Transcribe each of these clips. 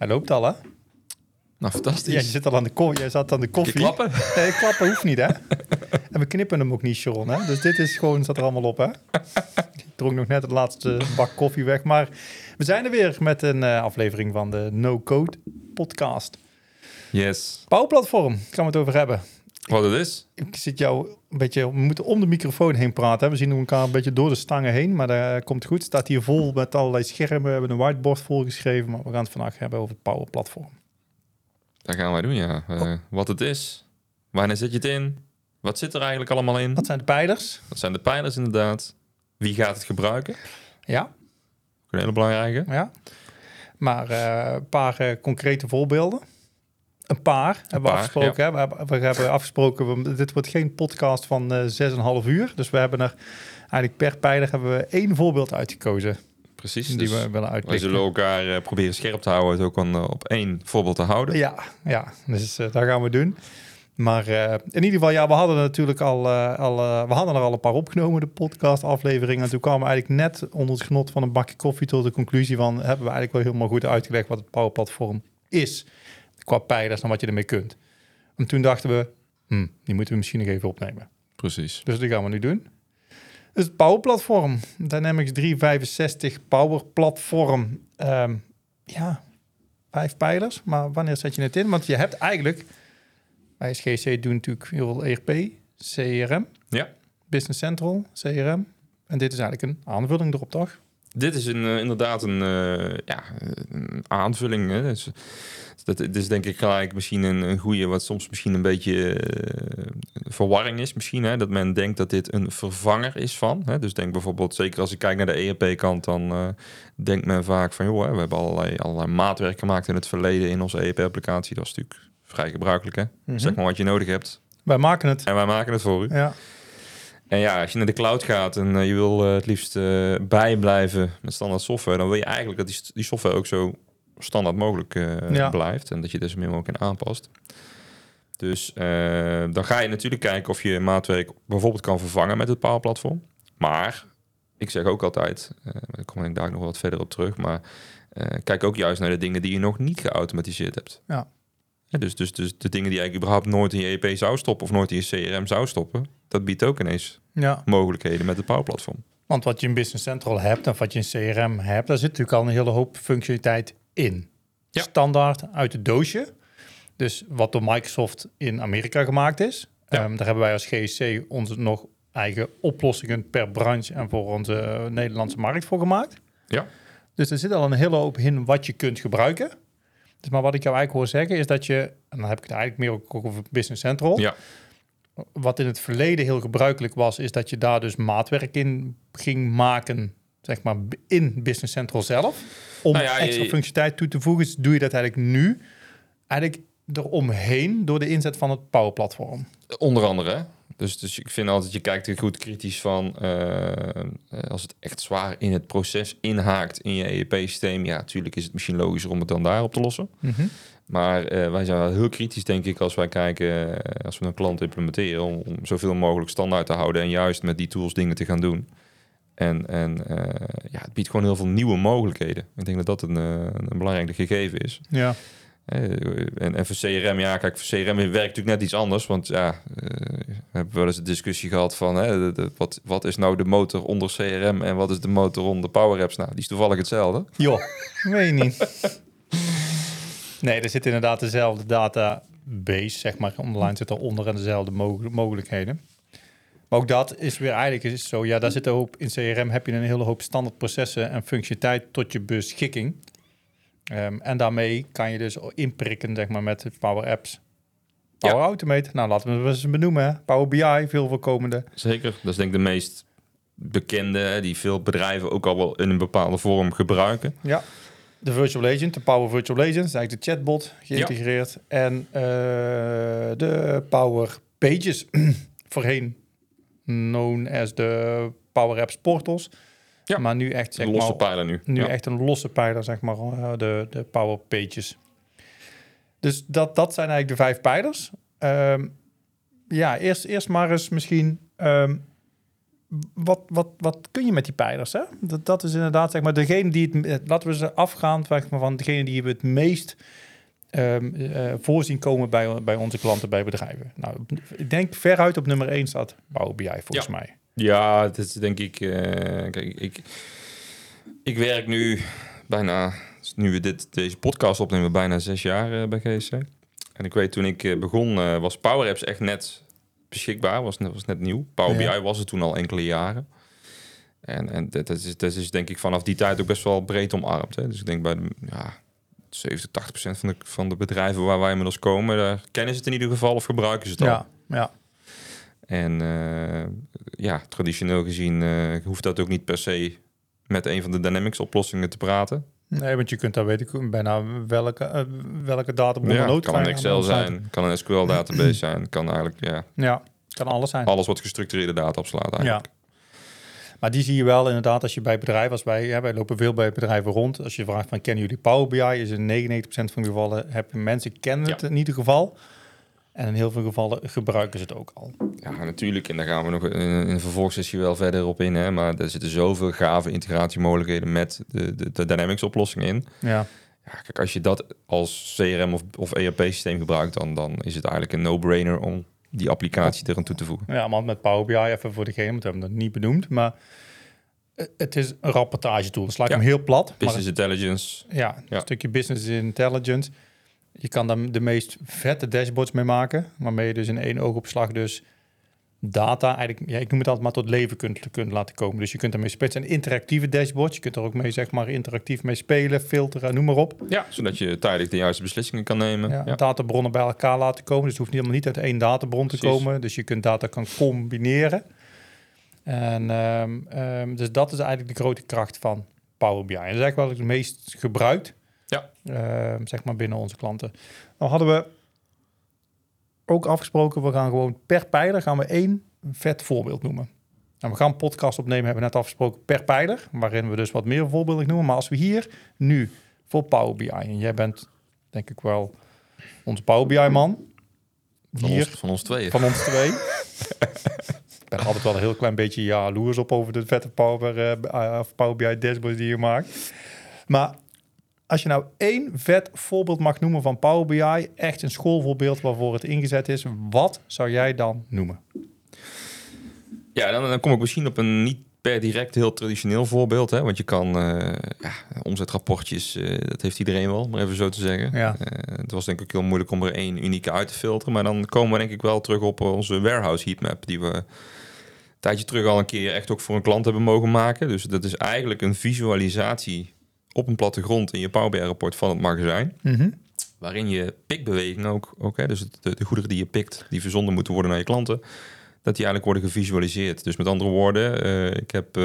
Hij loopt al, hè? Nou, fantastisch. Ja, je zit al aan de koffie. Jij zat aan de koffie. klappen? Nee, klappen hoeft niet, hè? En we knippen hem ook niet, Sharon, hè? Dus dit is gewoon, staat er allemaal op, hè? Ik dronk nog net het laatste bak koffie weg. Maar we zijn er weer met een eh, aflevering van de No Code podcast. Yes. Bouwplatform, gaan we het over hebben. Wat het is? Ik zit jou een beetje, we moeten om de microfoon heen praten. Hè? We zien elkaar een beetje door de stangen heen, maar dat komt goed. Het staat hier vol met allerlei schermen. We hebben een whiteboard volgeschreven, maar we gaan het vandaag hebben over het Power Platform. Dat gaan wij doen, ja. Eh, Wat het is. Wanneer zet je het in? Wat zit er eigenlijk allemaal in? Wat zijn de pijlers? Dat zijn de pijlers inderdaad. Wie gaat het gebruiken? Ja, Een hele belangrijke. Ja. Maar eh, een paar eh, concrete voorbeelden. Een paar hebben we afgesproken. Hè? We, hebben, we hebben afgesproken, we- dit wordt geen podcast van eh 6,5 uur. Dus we hebben er eigenlijk per pijler hebben we één voorbeeld uitgekozen. Precies. Die Dus we willen uitleggen. zullen elkaar eh, proberen scherp te houden. Het ook aan, eh, op één voorbeeld te houden. Ja, ja, dus dat gaan we doen. Maar in ieder geval, ja, we hadden natuurlijk al, al we hadden er al een paar opgenomen, de podcast afleveringen. En toen kwamen we eigenlijk net onder het genot van een bakje koffie tot de conclusie van, hebben we eigenlijk wel helemaal goed uitgelegd wat het Power Platform is. Qua pijlers en wat je ermee kunt. En toen dachten we, hm, die moeten we misschien nog even opnemen. Precies. Dus dat gaan we nu doen. Dus het Power Platform, Dynamics 365 Power Platform. Ja, vijf pijlers, maar wanneer zet je het in? Want je hebt eigenlijk, wij als GC doen natuurlijk heel veel ERP, CRM, Ja. Business Central, CRM. En dit is eigenlijk een aanvulling erop, toch? Dit is een, eh, inderdaad een, eh, ja, een aanvulling. Hè. Dus, dat, het is denk ik gelijk misschien een, een goede, wat soms misschien een beetje eh, verwarring is. Misschien, hè, dat men denkt dat dit een vervanger is van. Hè. Dus denk bijvoorbeeld, zeker als ik kijk naar de ERP-kant, dan eh, denkt men vaak van... joh, hè, we hebben allerlei, allerlei maatwerk gemaakt in het verleden in onze ERP-applicatie. Dat is natuurlijk vrij gebruikelijk. Hè. Mhm. Zeg maar wat je nodig hebt. Wij maken het. En wij maken het voor u. Ja, En ja, als je naar de cloud gaat en eh, je wil eh, het liefst eh, bijblijven met standaard software, dan wil je eigenlijk dat die, software ook zo standaard mogelijk Ja. blijft en dat je er zo min mogelijk in aanpast. Dus dan ga je natuurlijk kijken of je maatwerk bijvoorbeeld kan vervangen met het Power Platform. Maar ik zeg ook altijd, daar kom ik daar nog wat verder op terug, maar kijk ook juist naar de dingen die je nog niet geautomatiseerd hebt. Ja. Ja, dus, dus, dus de dingen die je eigenlijk überhaupt nooit in je EP zou stoppen of nooit in je CRM zou stoppen, dat biedt ook ineens ja. mogelijkheden met het Power Platform. Want wat je in Business Central hebt en wat je in CRM hebt, daar zit natuurlijk al een hele hoop functionaliteit in. Ja. Standaard uit het doosje. Dus wat door Microsoft in Amerika gemaakt is. Ja. Ehm, daar hebben wij als GSC onze nog eigen oplossingen per branche en voor onze Nederlandse markt voor gemaakt. Ja. Dus er zit al een hele hoop in wat je kunt gebruiken. Dus maar wat ik jou eigenlijk hoor zeggen is dat je, en dan heb ik het eigenlijk meer ook over Business Central. Ja, Wat in het verleden heel gebruikelijk was, is dat je daar dus maatwerk in ging maken, zeg maar in Business Central zelf. Om Nou ja, extra functionaliteit toe te voegen, dus doe je dat eigenlijk nu. Eigenlijk eromheen door de inzet van het Power Platform. onder andere. Dus, dus ik vind altijd, je kijkt er goed kritisch van. eh, eh, als het echt zwaar in het proces inhaakt in je EEP-systeem. Ja, natuurlijk is het misschien logischer om het dan daar op te lossen. Maar eh, wij zijn wel heel kritisch, denk ik, als wij kijken, als we een klant implementeren, om, om zoveel mogelijk standaard te houden en juist met die tools dingen te gaan doen. En, en ja, het biedt gewoon heel veel nieuwe mogelijkheden. Ik denk dat dat een, een belangrijk gegeven is. Ja, En, en voor CRM, ja, kijk, voor CRM werkt natuurlijk net iets anders. Want ja, eh, we hebben wel eens een discussie gehad van hè, wat, wat is nou de motor onder CRM en wat is de motor onder Power Apps? Nou, die is toevallig hetzelfde. joh, weet niet. Nee, er zit inderdaad dezelfde database, zeg maar. Onderline zit eronder en dezelfde mogel- mogelijkheden. Maar ook dat is weer eigenlijk is zo. Ja, daar zit een hoop in CRM heb je een hele hoop standaard processen en functionaliteit tot je beschikking. Ehm, en daarmee kan je dus inprikken zeg maar, met Power Apps. Power Automate, nou laten we het eens benoemen. Hè? Power BI, veel voorkomende. Zeker, dat is denk ik de meest bekende, die veel bedrijven ook al wel in een bepaalde vorm gebruiken. Ja, de Virtual Agent, de Power Virtual Agent, is eigenlijk de chatbot geïntegreerd. En uh, de Power Pages, voorheen known as de Power Apps Portals. Ja. Maar nu echt zeg een losse maar, pijler nu. Nu echt een losse pijler, zeg maar, uh, de, de Power Pages. Dus dat, dat zijn eigenlijk de vijf pijlers. Um, ja, eerst, eerst maar eens misschien... Um, wat, wat, wat kun je met die pijlers? Hè? Dat, dat is inderdaad, zeg maar, degene die het... Laten we ze afgaan van degene die het meest um, uh, voorzien komen bij, bij onze klanten, bij bedrijven. Nou, ik denk veruit op nummer 1 staat Power BI, volgens ja. mij. Ja, dat is denk ik... Uh, kijk, ik, ik werk nu bijna... Nu we dit, deze podcast opnemen, bijna zes jaar uh, bij GSC. En ik weet, toen ik begon, was Power Apps echt net beschikbaar, was net, was net nieuw. Power ja. BI was het toen al enkele jaren. En, en dat, is, dat is denk ik vanaf die tijd ook best wel breed omarmd. Hè. Dus ik denk bij de, ja, 70, 80 procent van de, van de bedrijven waar wij inmiddels komen, daar kennen ze het in ieder geval of gebruiken ze het al. Ja, ja. En uh, ja, traditioneel gezien uh, hoeft dat ook niet per se met een van de Dynamics oplossingen te praten. Nee, want je kunt daar weet ik bijna welke, uh, welke databron ja, nood kan een Excel zijn, kan een SQL database zijn, kan eigenlijk ja. Ja, kan alles zijn. Alles wat gestructureerde data opslaat eigenlijk. Ja. Maar die zie je wel inderdaad als je bij bedrijven, als wij, ja, wij lopen veel bij bedrijven rond. Als je vraagt van kennen jullie Power BI, is in 99% van de gevallen hebben mensen kennen het ja. in ieder geval. En in heel veel gevallen gebruiken ze het ook al. Ja, natuurlijk. En daar gaan we nog in een vervolgsessie wel verder op in. Hè? Maar er zitten zoveel gave integratiemogelijkheden met de, de, de Dynamics oplossing in. Ja. ja. Kijk, als je dat als CRM of, of ERP-systeem gebruikt, dan, dan is het eigenlijk een no-brainer om die applicatie er aan toe te voegen. Ja, maar met Power BI, even voor degene, want we hebben het niet benoemd, maar het is een rapportage tool. Dan sla ik ja. hem heel plat. Business maar, intelligence. Ja, een ja. stukje business intelligence. Je kan daar de meest vette dashboards mee maken, waarmee je dus in één oogopslag dus data, eigenlijk, ja, ik noem het altijd maar tot leven kunt, kunt laten komen. Dus je kunt ermee spelen. Het zijn interactieve dashboards. Je kunt er ook mee, zeg maar, interactief mee spelen, filteren, noem maar op. Ja, zodat je tijdig de juiste beslissingen kan nemen. Ja, ja. Databronnen bij elkaar laten komen. Dus het hoeft helemaal niet uit één databron te Precies. komen. Dus je kunt data kan combineren. En um, um, dus dat is eigenlijk de grote kracht van Power BI. En dat is eigenlijk wel het meest gebruikt. Ja. Uh, zeg maar binnen onze klanten. Nou hadden we ook afgesproken, we gaan gewoon per pijler gaan we één vet voorbeeld noemen. En we gaan een podcast opnemen, hebben we net afgesproken per pijler, waarin we dus wat meer voorbeelden noemen. Maar als we hier nu voor Power BI, en jij bent denk ik wel onze Power BI man. Van, hier, ons, van ons tweeën. Van ons twee. ik ben altijd wel een heel klein beetje jaloers op over de vette Power, uh, Power BI dashboards die je maakt. Maar als je nou één vet voorbeeld mag noemen van Power BI, echt een schoolvoorbeeld waarvoor het ingezet is, wat zou jij dan noemen? Ja, dan, dan kom ik misschien op een niet per direct heel traditioneel voorbeeld. Hè? Want je kan uh, ja, omzetrapportjes, uh, dat heeft iedereen wel, maar even zo te zeggen. Ja. Uh, het was denk ik heel moeilijk om er één unieke uit te filteren. Maar dan komen we denk ik wel terug op onze warehouse heatmap, die we een tijdje terug al een keer echt ook voor een klant hebben mogen maken. Dus dat is eigenlijk een visualisatie op een plattegrond in je Power BI rapport van het magazijn. Mm -hmm. Waarin je pikbeweging ook, ook hè, dus de, de goederen die je pikt, die verzonden moeten worden naar je klanten, dat die eigenlijk worden gevisualiseerd. Dus met andere woorden, uh, ik heb, uh,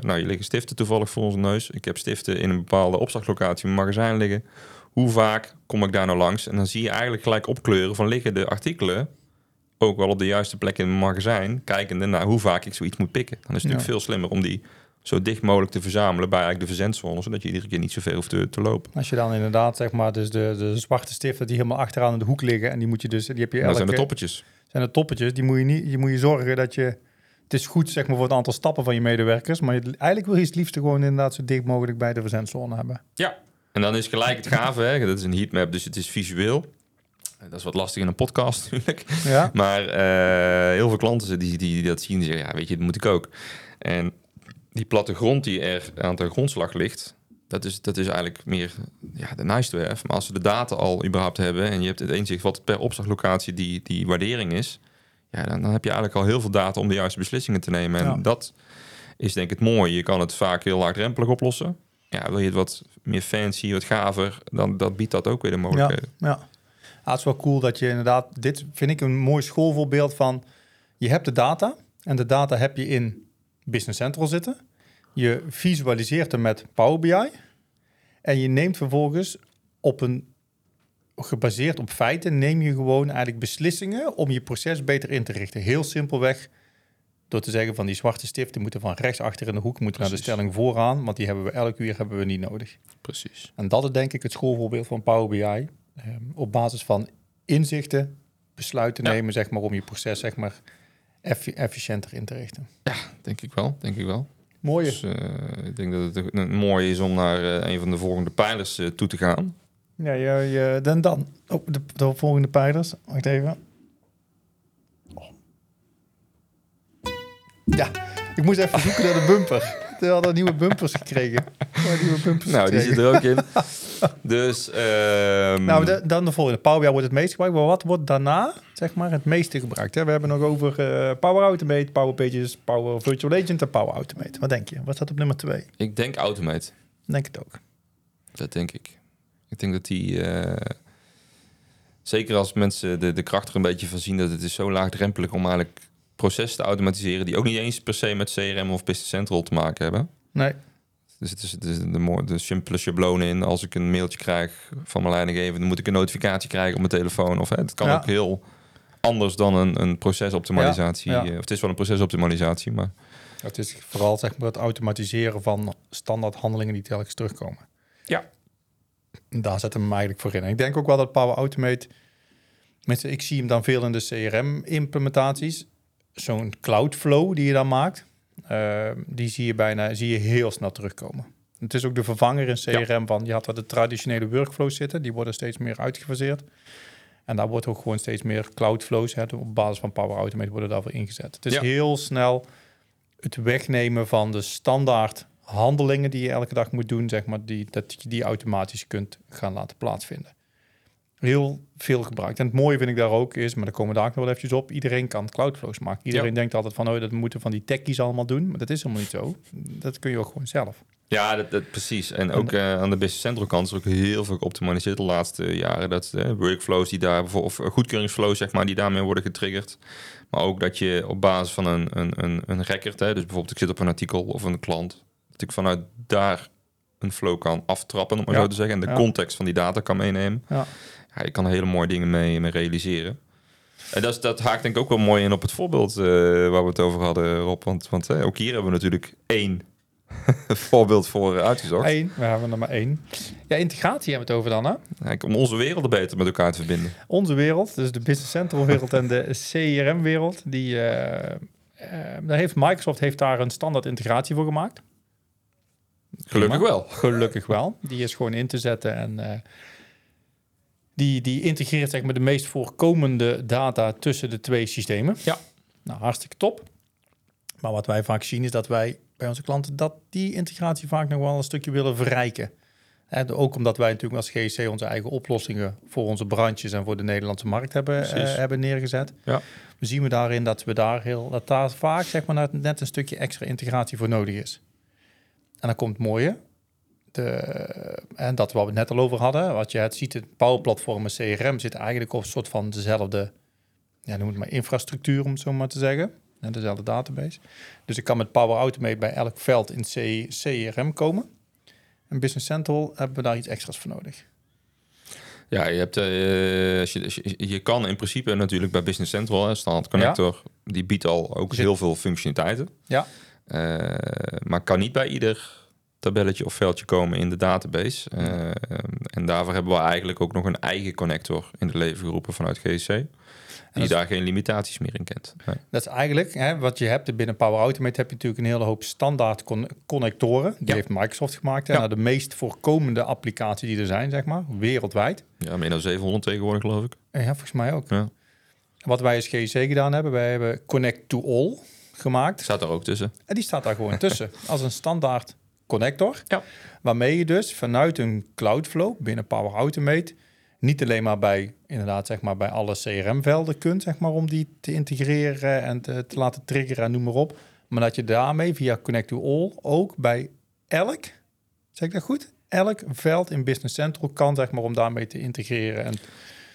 nou, je liggen stiften toevallig voor onze neus. Ik heb stiften in een bepaalde opslaglocatie in mijn magazijn liggen. Hoe vaak kom ik daar nou langs? En dan zie je eigenlijk gelijk opkleuren van liggen de artikelen ook wel op de juiste plek in mijn magazijn, kijkende naar hoe vaak ik zoiets moet pikken. Dan is het natuurlijk veel slimmer om die zo dicht mogelijk te verzamelen bij eigenlijk de verzendzone, zodat je iedere keer niet zoveel hoeft te, te lopen. Als je dan inderdaad, zeg maar, dus de, de zwarte stiften die helemaal achteraan in de hoek liggen en die moet je dus, die heb je elke... Dat zijn de toppetjes. Zijn de toppetjes, die moet je niet, je moet je zorgen dat je, het is goed zeg maar voor het aantal stappen van je medewerkers, maar je, eigenlijk wil je het liefst gewoon inderdaad zo dicht mogelijk bij de verzendzone hebben. Ja, en dan is gelijk het gave, hè? dat is een heatmap, dus het is visueel. Dat is wat lastig in een podcast natuurlijk. Ja. Maar uh, heel veel klanten die, die, die dat zien, die zeggen, ja, weet je, dat moet ik ook. En die plattegrond die er aan de grondslag ligt, dat is, dat is eigenlijk meer ja, de nice to have. Maar als we de data al überhaupt hebben en je hebt het inzicht wat per opslaglocatie die, die waardering is, ja, dan, dan heb je eigenlijk al heel veel data om de juiste beslissingen te nemen. En Ja. dat is denk ik het mooie. Je kan het vaak heel laagdrempelig oplossen. ja, wil je het wat meer fancy, wat gaver, dan dat biedt dat ook weer de mogelijkheden. Ja. Ah, het is wel cool dat je inderdaad, dit vind ik een mooi schoolvoorbeeld van, je hebt de data en de data heb je in Business Central zitten. Je visualiseert hem met Power BI en je neemt vervolgens op een, gebaseerd op feiten, neem je gewoon eigenlijk beslissingen om je proces beter in te richten. Heel simpelweg, door te zeggen van die zwarte stiften moeten van rechts achter in de hoek, moeten naar de stelling vooraan, want die hebben we elk uur hebben we niet nodig. Precies. En dat is denk ik het schoolvoorbeeld van Power BI. Ehm, op basis van inzichten besluiten Ja. nemen, zeg maar, om je proces zeg maar, effi- efficiënter in te richten. Denk ik wel, denk ik wel. Mooie. Dus eh, ik denk dat het een mooi is om naar eh, een van de volgende pijlers eh, toe te gaan. Ja, je, je, dan dan. Oh, de, de volgende pijlers. Wacht even. Oh. Ja, ik moest even zoeken naar de bumper. We hadden nieuwe bumpers gekregen. Nieuwe bumpers Nou, die zit er ook in. Dus, ehm, Nou, de- dan de volgende. Power BI wordt het meest gebruikt. Maar wat wordt daarna, zeg maar, het meeste gebruikt? Hè? We hebben nog over eh, Power Automate, Power Pages, Power Virtual Agent en Power Automate. Wat denk je? Wat staat op nummer twee? ik denk Automate. Denk het ook. Dat denk ik. Ik denk dat die... eh, zeker als mensen de, de kracht er een beetje van zien... dat het is zo laagdrempelig om eigenlijk processen te automatiseren... die ook niet eens per se met CRM of Business Central te maken hebben. Nee. Dus het is, het is de, de simpele schabloon in. Als ik een mailtje krijg van mijn leidinggever... dan moet ik een notificatie krijgen op mijn telefoon. Of hè, het kan Ja. ook heel anders dan een, een procesoptimalisatie. Ja, ja. Eh, Of het is wel een procesoptimalisatie, maar... Het is vooral zeg maar, het automatiseren van standaard handelingen die telkens terugkomen. Ja. Daar zet hem eigenlijk voor in. En ik denk ook wel dat Power Automate, mensen, ik zie hem dan veel in de CRM-implementaties. Zo'n Cloudflow die je dan maakt, eh, die zie je bijna zie je heel snel terugkomen. Het is ook de vervanger in CRM van, je had de traditionele workflows zitten, die worden steeds meer uitgefaseerd. En daar wordt ook gewoon steeds meer Cloudflows, hè, op basis van Power Automate worden daarvoor ingezet. Het is Ja. heel snel het wegnemen van de standaard handelingen die je elke dag moet doen, zeg maar, die, dat je die automatisch kunt gaan laten plaatsvinden. Heel veel gebruikt. En het mooie vind ik daar ook is, maar daar komen we daar ook nog wel eventjes op, iedereen kan cloudflows maken. Iedereen Ja. denkt altijd van, oh, dat moeten van die techies allemaal doen, maar dat is helemaal niet zo. Dat kun je ook gewoon zelf. Ja, dat, dat, precies. En ook eh, aan de Business Central kant is ook heel veel geoptimaliseerd de laatste jaren. Dat eh, workflows die daar, of goedkeuringsflows zeg maar, die daarmee worden getriggerd. Maar ook dat je op basis van een, een, een, een record, hè, dus bijvoorbeeld ik zit op een artikel of een klant, dat ik vanuit daar een flow kan aftrappen, om maar Ja. zo te zeggen. En de Ja. context van die data kan meenemen. Ja. Je kan hele mooie dingen mee, mee realiseren. En dat, dat haakt denk ik ook wel mooi in op het voorbeeld eh, waar we het over hadden, Rob. Want, want ook hier hebben we natuurlijk één voorbeeld voor uitgezocht. Eén, we hebben er maar één. Ja, integratie hebben we het over dan, hè? Om onze werelden beter met elkaar te verbinden. Onze wereld, dus de Business Central wereld en de CRM wereld, die, eh, daar heeft Microsoft heeft daar een standaard integratie voor gemaakt. Gelukkig Prima. wel. Gelukkig wel. Die is gewoon in te zetten en die, die integreert zeg maar de meest voorkomende data tussen de twee systemen. Ja. Nou, hartstikke top. Maar wat wij vaak zien is dat wij bij onze klanten dat die integratie vaak nog wel een stukje willen verrijken. En ook omdat wij natuurlijk als GC onze eigen oplossingen voor onze branches en voor de Nederlandse markt hebben, eh, hebben neergezet. Ja. We zien we daarin dat we daar heel dat daar vaak zeg maar net- net een stukje extra integratie voor nodig is. En dan komt het mooie. De, en dat wat we het net al over hadden, wat je het ziet, het Power Platform en CRM zit eigenlijk op een soort van dezelfde, ja, noem het maar infrastructuur om het zo maar te zeggen. En dezelfde database. Dus ik kan met Power Automate bij elk veld in C, CRM komen. En Business Central hebben we daar iets extra's voor nodig. Ja, je, hebt, eh, als je, je, kan in principe natuurlijk bij Business Central, hè, Standard Connector, die biedt al ook Zit- heel veel functionaliteiten. Ja. Eh, maar kan niet bij ieder tabelletje of veldje komen in de database. Eh, en daarvoor hebben we eigenlijk ook nog een eigen connector in de leven geroepen vanuit GSC. Die is- daar geen limitaties meer in kent. Nee. Dat is eigenlijk hè, wat je hebt binnen Power Automate heb je natuurlijk een hele hoop standaard con- connectoren. Die Ja. heeft Microsoft gemaakt. hè, Ja. naar de meest voorkomende applicatie die er zijn, zeg maar, wereldwijd. Ja, meer dan 700 tegenwoordig geloof ik. En ja, volgens mij ook. Ja. Wat wij als GC gedaan hebben, wij hebben Connect to All gemaakt. Staat er ook tussen. En die staat daar gewoon tussen als een standaard connector. Ja. Waarmee je dus vanuit een Cloudflow binnen Power Automate niet alleen maar bij inderdaad zeg maar bij alle CRM-velden kunt zeg maar om die te integreren en te, te laten triggeren en noem maar op, maar dat je daarmee via Connect to All ook bij elk Zeg ik dat goed? Elk veld in Business Central kan, zeg maar, om daarmee te integreren. En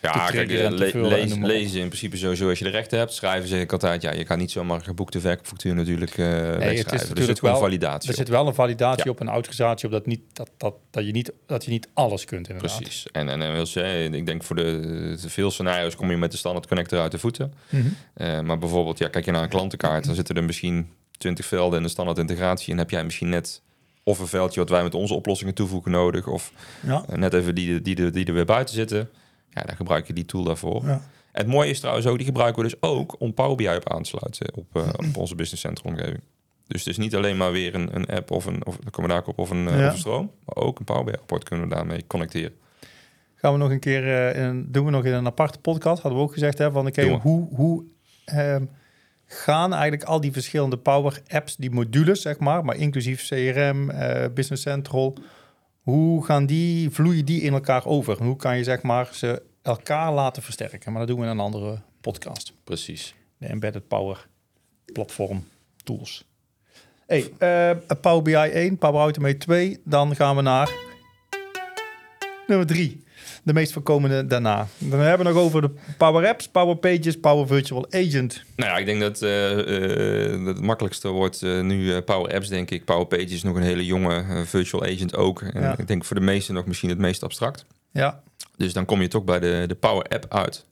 Ja, kijk, eh, le- lezen, in principe sowieso als je de rechten hebt. Schrijven zeg ik altijd, ja, je kan niet zomaar geboekte verkoopfactuur natuurlijk eh wegschrijven. het is dus er zit wel- validatie er op. zit wel een validatie Ja. op, een autorisatie op dat, niet, dat, dat, dat, je niet, dat je niet alles kunt inderdaad. Precies. En, en, en wil zeggen, ik denk voor de, de veel scenario's kom je met de standaard connector uit de voeten. Mhm. Eh, maar bijvoorbeeld, ja, kijk je naar een klantenkaart, dan zitten er misschien 20 velden in de standaard integratie. En heb jij misschien net of een veldje wat wij met onze oplossingen toevoegen nodig, of Ja. net even die, die, die, die er weer buiten zitten. Ja, dan gebruik je die tool daarvoor. Ja. Het mooie is trouwens ook, die gebruiken we dus ook om Power BI op aan te sluiten op, eh, op onze business center omgeving. Dus het is niet alleen maar weer een, een app of een, of, dan komen we daar ook op, of een, eh, Ja. of een stroom, maar ook een Power BI rapport kunnen we daarmee connecteren. Gaan we nog een keer, eh, in, doen we nog in een aparte podcast, hadden we ook gezegd, hè, van oké, we. hoe, hoe ehm, gaan eigenlijk al die verschillende Power Apps, die modules, zeg maar, maar inclusief CRM, eh, Business Central, hoe gaan die, vloeien die in elkaar over? En hoe kan je, zeg maar, ze elkaar laten versterken? Maar dat doen we in een andere podcast. Precies. De Embedded Power Platform Tools. Hey, eh, Power BI 1, Power Automate 2, dan gaan we naar nummer 3. De meest voorkomende daarna. Dan hebben we nog over de Power Apps, Power Pages, Power Virtual Agent. Nou ja, ik denk dat eh, eh, het makkelijkste wordt eh, nu Power Apps, denk ik. Power Pages is nog een hele jonge virtual agent ook. En Ja. ik denk voor de meesten nog misschien het meest abstract. Ja, Dus dan kom je toch bij de, de Power App uit.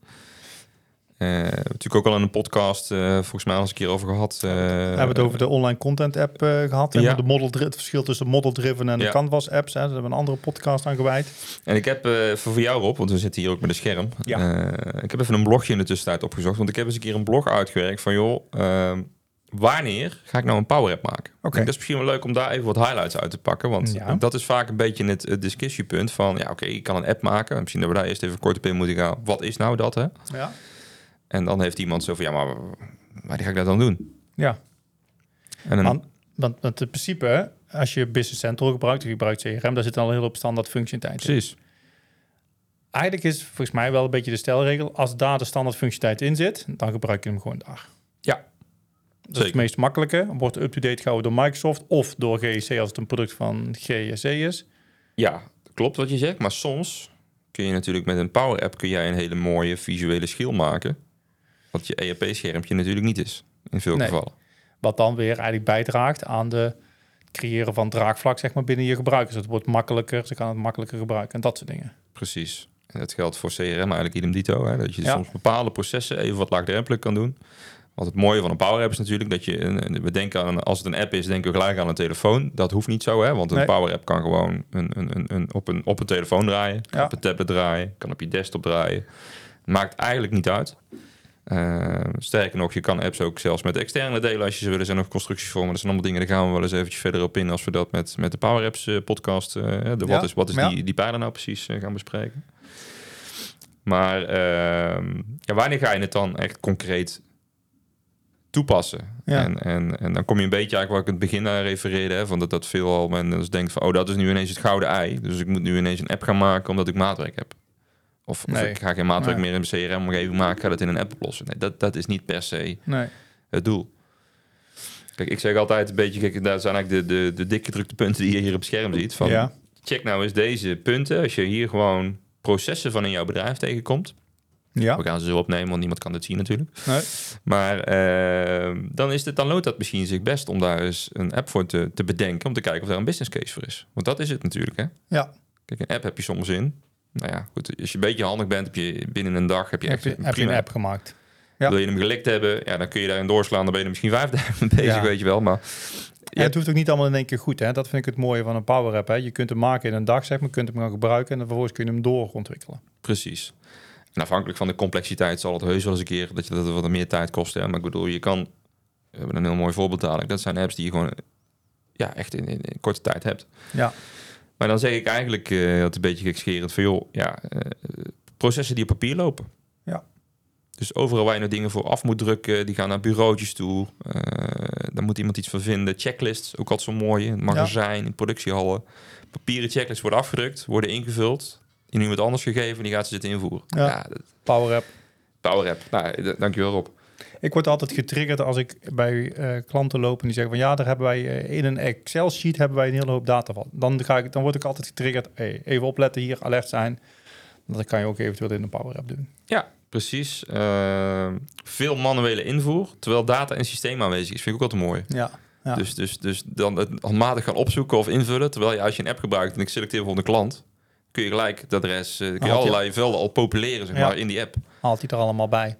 We hebben natuurlijk ook al in een podcast, eh, volgens mij al eens een keer over gehad. eh, we hebben het over de online content app eh, gehad. En Ja. de model het verschil tussen model driven en de. Canvas apps. Hè. Daar hebben we een andere podcast aan gewijd. En ik heb voor, voor jou Rob, want we zitten hier ook met een scherm. Ja. Ik heb even een blogje in de tussentijd opgezocht. Want ik heb eens een keer een blog uitgewerkt van joh, ehm, wanneer ga ik nou een Power App maken? Denk, Dat is misschien wel leuk om daar even wat highlights uit te pakken. Want Ja. dat is vaak een beetje het, het discussiepunt van ja, oké, ik kan een app maken. Misschien dat we daar eerst even kort op in moeten gaan. Wat is nou dat hè? Ja. En dan heeft iemand zo van ja, maar waar ga ik dat dan doen? Ja, En dan, want, want, want in principe, als je Business Central gebruikt, of je gebruikt CRM, daar zit al hele hoop standaard functionaliteit in. precies. Eigenlijk is volgens mij wel een beetje de stelregel. Als daar de standaard functionaliteit in zit, dan gebruik je hem gewoon daar. Ja, Dat is het meest makkelijke. Wordt up-to-date gehouden door Microsoft of door GEC als het een product van GSC is. Ja, klopt wat je zegt. Maar soms kun je natuurlijk met een Power App kun jij een hele mooie visuele schil maken. Wat je ERP-schermpje natuurlijk niet is. In veel Nee. gevallen. Wat dan weer eigenlijk bijdraagt aan de het creëren van draagvlak zeg maar, binnen je gebruikers. Het wordt makkelijker, ze gaan het makkelijker gebruiken en dat soort dingen. Precies. En dat geldt voor CRM eigenlijk idem dito. Hè? Dat je Ja. soms bepaalde processen even wat laagdrempelig kan doen. Wat het mooie van een Power App is natuurlijk dat je... We denken aan, als het een app is, denken we gelijk aan een telefoon. Dat hoeft niet zo, hè? Want een Nee. Power App kan gewoon een, een, een, een, op, een, op een telefoon draaien. Kan Ja. op een tablet draaien. Kan op je desktop draaien. Maakt eigenlijk niet uit. Eh, sterker nog, je kan apps ook zelfs met externe delen als je ze willen. Zijn voor, maar dat zijn allemaal dingen. Daar gaan we wel eens eventjes verder op in als we dat met, met de Power Apps eh, podcast, eh, de Ja, wat is, wat is ja. die, die pijler nou precies eh, gaan bespreken. Maar ehm, ja, wanneer ga je het dan echt concreet toepassen? Ja. En, en, en dan kom je een beetje eigenlijk waar ik in het begin aan refereerde, hè, van dat, dat veel al men dus denkt van, oh, dat is nu ineens het gouden ei. Dus ik moet nu ineens een app gaan maken omdat ik maatwerk heb. Of, of Nee. ik ga geen maatwerk Nee. meer in mijn CRM-omgeving maken, ik ga dat in een app oplossen. Nee, dat, dat is niet per se Nee. het doel. Kijk, ik zeg altijd een beetje, kijk, daar zijn eigenlijk de, de, de dik gedrukte punten die je hier op het scherm ziet. Van, Ja. Check nou eens deze punten. Als je hier gewoon processen van in jouw bedrijf tegenkomt. Ja. We gaan ze zo opnemen, want niemand kan dit zien natuurlijk. Nee. Maar eh, dan, is het, dan loont dat misschien zich best om daar eens een app voor te, te bedenken. Om te kijken of daar een business case voor is. Want dat is het natuurlijk. Hè? Ja. Kijk, een app heb je soms in. Nou ja, goed. Als je een beetje handig bent, heb je binnen een dag heb je Heb echt je, een heb je een app gemaakt? Ja. Wil je hem gelikt hebben, ja, dan kun je daarin doorslaan. Dan ben je er misschien vijf dagen mee bezig, Ja. weet je wel. Maar En het hoeft ook niet allemaal in één keer goed. Hè? Dat vind ik het mooie van een Power App. Hè? Je kunt hem maken in een dag, zeg maar. Je kunt hem gaan gebruiken en dan vervolgens kun je hem doorontwikkelen. Precies. En afhankelijk van de complexiteit zal het heus wel eens een keer dat je dat wat meer tijd kost. Hè? Maar ik bedoel, je kan. We hebben een heel mooi voorbeeld dadelijk. Dat zijn apps die je gewoon ja, echt in, in, in korte tijd hebt. Ja. Maar dan zeg ik eigenlijk eh dat een beetje gekscherend van joh, ja, eh, processen die op papier lopen. Ja. Dus overal waar je nou dingen voor af moet drukken, die gaan naar bureautjes toe. Eh dan moet iemand iets van vinden. Checklists, ook altijd zo mooi. In het magazijn, in productiehallen. Papieren checklists worden afgedrukt, worden ingevuld. In iemand anders gegeven, die gaat ze zitten invoeren. Ja. Ja, dat- Power App. Power App. Nou, dankjewel Rob. Ik word altijd getriggerd als ik bij eh, klanten loop en die zeggen van ja, daar hebben wij eh, in een Excel sheet hebben wij een hele hoop data van. Dan, ga ik, dan word ik altijd getriggerd. Hey, even opletten hier, alert zijn. Dat kan je ook eventueel in een Power App doen. Ja, precies. Uh, veel manuele invoer, terwijl data en systeem aanwezig is. Vind ik ook altijd mooi. Ja. ja. Dus, dus, dus dan het handmatig gaan opzoeken of invullen. Terwijl je als je een app gebruikt en ik selecteer voor de klant, kun je gelijk het adres, uh, kun je allerlei velden al populeren zeg maar, in die app. Haalt hij er allemaal bij.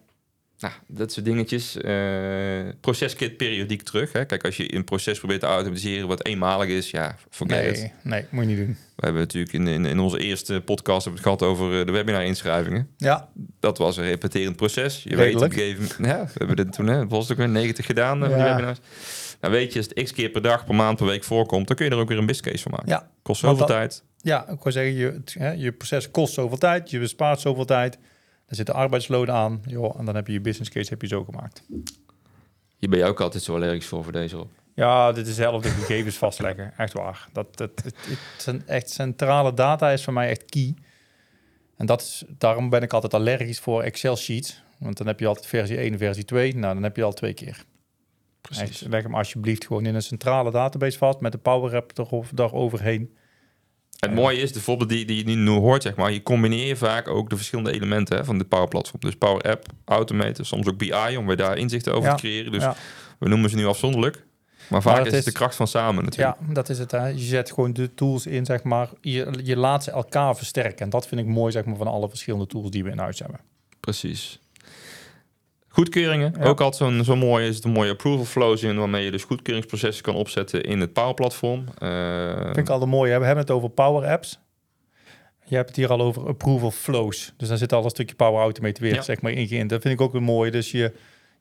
Nou, dat soort dingetjes. Uh, proceskit periodiek terug. Hè. Kijk, als je een proces probeert te automatiseren wat eenmalig is, ja, forget nee, it. Nee, moet je niet doen. We hebben natuurlijk in, in, in onze eerste podcast het gehad over eh, de webinar-inschrijvingen. Ja. Dat was een repeterend proces. Je Redelijk. weet, op een gegeven ja, we hebben dit toen, hè, was het ook weer 90 gedaan, uh, ja. die webinars. Nou weet je, als het x keer per dag, per maand, per week voorkomt, dan kun je er ook weer een business case van maken. Ja. Kost zoveel tijd. Ja, ik wil zeggen, je, hè, je proces kost zoveel tijd, je bespaart zoveel tijd. Er zit de arbeidsloon aan, joh, en dan heb je je business case heb je zo gemaakt. Hier ben je ook altijd zo allergisch voor, voor deze op. Ja, dit is zelf de gegevens vastleggen. Echt waar. Dat, dat, het, het, echt centrale data is voor mij echt key. En dat is, daarom ben ik altijd allergisch voor Excel sheets. Want dan heb je altijd versie 1 en versie 2. Nou, dan heb je al twee keer. Precies. Echt, leg hem alsjeblieft gewoon in een centrale database vast met de Power App daaroverheen. Het mooie is, de voorbeeld die, die je nu hoort, zeg maar, je combineer vaak ook de verschillende elementen hè, van dit Power Platform. Dus Power App, Automaten, soms ook BI, om weer daar inzichten over ja. te creëren. Dus Ja. we noemen ze nu afzonderlijk. Maar vaak Maar is het het de is- kracht van samen natuurlijk. Ja, dat is het. Hè. Je zet gewoon de tools in, zeg maar. Je, je laat ze elkaar versterken. En dat vind ik mooi, zeg maar, van alle verschillende tools die we in huis hebben. Precies. Goedkeuringen, Ja. ook altijd zo'n zo mooi is het een mooie approval flows in, waarmee je dus goedkeuringsprocessen kan opzetten in het Power Platform. Eh, vind ik altijd mooi. Hè. We hebben het over Power Apps. Je hebt het hier al over approval flows. Dus daar zit al een stukje Power Automate weer, Ja. zeg maar, in. Dat vind ik ook een mooie. Dus je,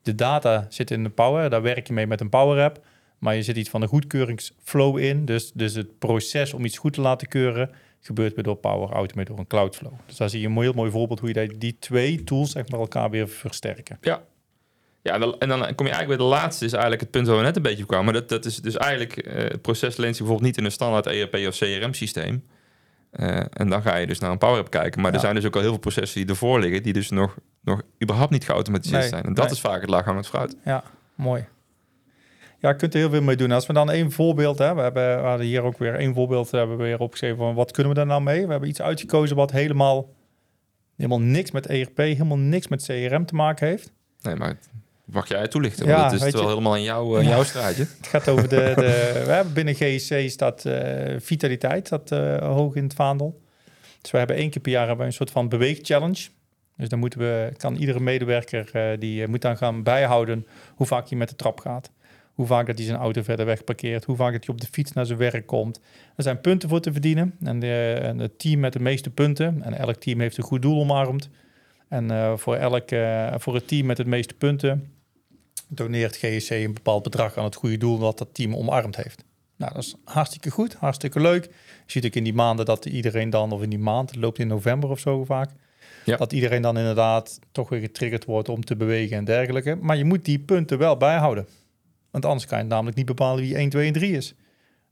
de data zit in de Power. Daar werk je mee met een Power App. Maar je zit iets van een goedkeuringsflow in. Dus, dus het proces om iets goed te laten keuren gebeurt weer door Power Automate door een Cloudflow. Dus daar zie je een heel mooi voorbeeld hoe je die- twee tools zeg maar, elkaar weer versterken. Ja. Ja, en dan, kom je eigenlijk bij de laatste, is eigenlijk het punt waar we net een beetje op kwamen. Maar dat, dat is dus eigenlijk, eh, het proces leent zich bijvoorbeeld niet in een standaard ERP of CRM-systeem. Eh, en dan ga je dus naar een Power App kijken. Maar Ja. er zijn dus ook al heel veel processen die ervoor liggen, die dus nog, nog überhaupt niet geautomatiseerd Nee, zijn. En dat nee. is vaak het laaghangend fruit. Ja, mooi. Ja, je kunt er heel veel mee doen. Als we dan één voorbeeld hebben, we, hebben, we hadden hier ook weer één voorbeeld hebben we weer opgeschreven van wat kunnen we daar nou mee? We hebben iets uitgekozen wat helemaal, helemaal niks met ERP, helemaal niks met CRM te maken heeft. Nee, maar mag jij toelichten? Ja, Want het is wel je- helemaal in jouw, eh, Ja. jouw straatje. Het gaat over de, de we hebben binnen GEC staat eh, vitaliteit eh, hoog in het vaandel. Dus we hebben één keer per jaar hebben we een soort van beweegchallenge. Dus dan moeten we, kan iedere medewerker eh, die eh, moet dan gaan bijhouden hoe vaak hij met de trap gaat. Hoe vaak dat hij zijn auto verder weg parkeert. Hoe vaak dat hij op de fiets naar zijn werk komt. Er zijn punten voor te verdienen. En, de, en het team met de meeste punten. En elk team heeft een goed doel omarmd. En eh, voor, elk, eh, voor het team met het meeste punten doneert GEC een bepaald bedrag aan het goede doel dat dat team omarmd heeft. Nou, dat is hartstikke goed, hartstikke leuk. Je ziet ook in die maanden dat iedereen dan, of in die maand, het loopt in november of zo vaak, Ja. dat iedereen dan inderdaad toch weer getriggerd wordt om te bewegen en dergelijke. Maar je moet die punten wel bijhouden. Want anders kan je namelijk niet bepalen wie 1, 2 en 3 is.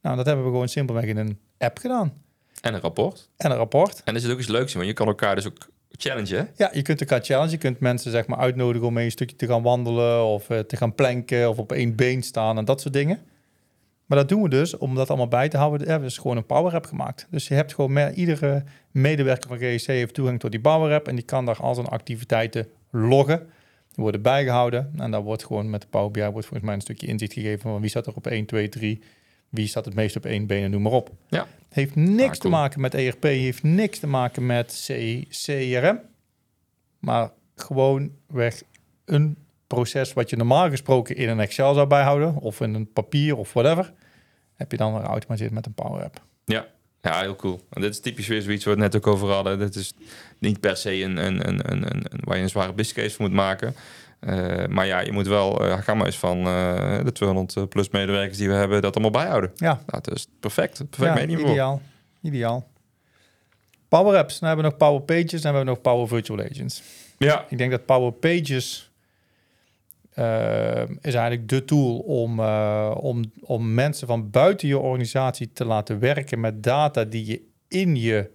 Nou, dat hebben we gewoon simpelweg in een app gedaan. En een rapport. En een rapport. En er zit ook iets leuks in, want je kan elkaar dus ook challengen. Ja, je kunt elkaar challenge. Je kunt mensen zeg maar uitnodigen om mee een stukje te gaan wandelen of eh, te gaan planken of op één been staan en dat soort dingen. Maar dat doen we dus om dat allemaal bij te houden. We hebben dus gewoon een Power App gemaakt. Dus je hebt gewoon me- iedere medewerker van GEC heeft toegang tot die Power App en die kan daar al zijn activiteiten loggen. Worden bijgehouden en daar wordt gewoon met de Power BI wordt volgens mij een stukje inzicht gegeven van wie staat er op 1, 2, 3, wie staat het meest op één been en noem maar op. Ja. Heeft niks Ah, te maken met ERP, heeft niks te maken met CRM. Maar gewoon weg een proces wat je normaal gesproken in een Excel zou bijhouden, of in een papier of whatever, heb je dan weer geautomatiseerd met een Power App. Ja. Ja, heel cool. En dit is typisch weer zoiets waar we het net ook over hadden. Dit is niet per se een, een, een, een, een, waar je een zware business case voor moet maken. Eh, maar ja, je moet wel, eh ga maar eens van eh, de 200 plus medewerkers die we hebben, dat allemaal bijhouden. Ja, Nou, dat is perfect. Perfect ja medium ideaal. Ideaal. Power Apps, dan hebben we nog Power Pages en we hebben nog Power Virtual Agents. Ja, Ik denk dat Power Pages eh, is eigenlijk de tool om, eh, om, om mensen van buiten je organisatie te laten werken met data die je in je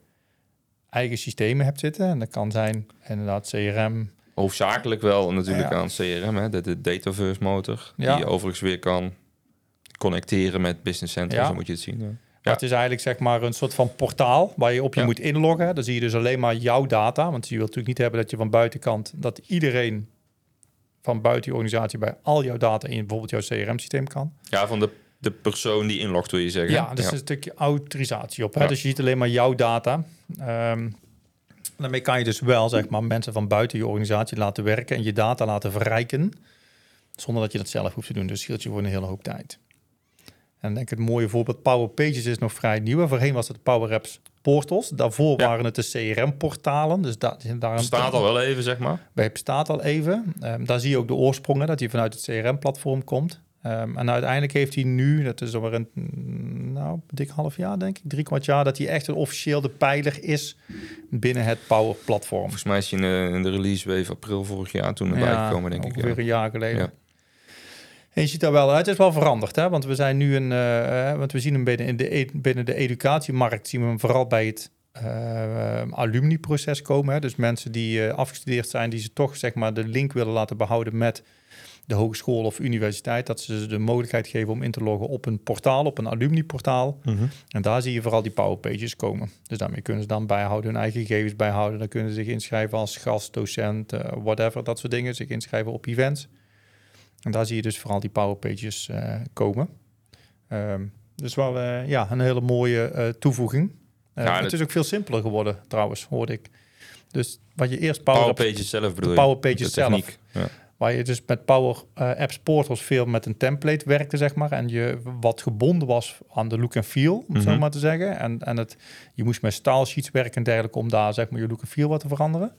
eigen systemen hebt zitten. En dat kan zijn inderdaad CRM, hoofdzakelijk wel natuurlijk Ja. aan CRM, hè, de, de Dataverse motor, Ja. die je overigens weer kan connecteren met Business Central, Ja. zo moet je het zien. Ja. Het is eigenlijk zeg maar een soort van portaal waar je op je Ja. moet inloggen. Dan zie je dus alleen maar jouw data. Want je wilt natuurlijk niet hebben dat je van buitenkant... dat iedereen van buiten je organisatie bij al jouw data in bijvoorbeeld jouw CRM-systeem kan. Ja, van de, de persoon die inlogt, wil je zeggen. Ja, dus een stukje autorisatie op. Hè? Ja. Dus je ziet alleen maar jouw data. Ehm, daarmee kan je dus wel zeg maar, mensen van buiten je organisatie laten werken en je data laten verrijken. Zonder dat je dat zelf hoeft te doen. Dus scheelt je voor een hele hoop tijd. En denk ik het mooie voorbeeld, Power Pages is nog vrij nieuw. Voorheen was het Power Apps portals. Daarvoor Ja. waren het de CRM-portalen. Dus daar, daar Het staat al wel even, zeg maar. bij bestaat al even. Ehm, daar zie je ook de oorsprongen, dat hij vanuit het CRM-platform komt. Ehm, en uiteindelijk heeft hij nu, dat is alweer een nou, dik half jaar denk ik, drie kwart jaar, dat hij echt een officieel de pijler is binnen het Power-platform. Volgens mij is hij in de, in de release wave april vorig jaar toen erbij gekomen, denk ik. ongeveer Ja. een jaar geleden. Ja. En je ziet daar wel uit. Het is wel veranderd, hè? Want we zijn nu een, eh, eh, want we zien hem binnen, in de, e- binnen de educatiemarkt zien we hem vooral bij het eh, alumni-proces komen. Hè? Dus mensen die afgestudeerd zijn, die ze toch zeg maar de link willen laten behouden met de hogeschool of universiteit, dat ze de mogelijkheid geven om in te loggen op een portaal, op een alumni-portaal. Mhm. En daar zie je vooral die powerpages komen. Dus daarmee kunnen ze dan bijhouden, hun eigen gegevens bijhouden. Dan kunnen ze zich inschrijven als gast, docent, whatever, dat soort dingen. Zich inschrijven op events. En daar zie je dus vooral die powerpages eh komen. Ehm, dus wel eh, ja, een hele mooie eh, toevoeging. Ja, het dat- is ook veel simpeler geworden trouwens, hoorde ik. Dus wat je eerst Power, Power Apps- Pages zelf bedoel je? Power Pages De zelf. Ja. Waar je dus met Power Apps Portals veel met een template werkte, zeg maar. En je wat gebonden was aan de look en feel, om zo Mhm. maar te zeggen. En, en het, je moest met style sheets werken en dergelijke om daar zeg maar je look en feel wat te veranderen.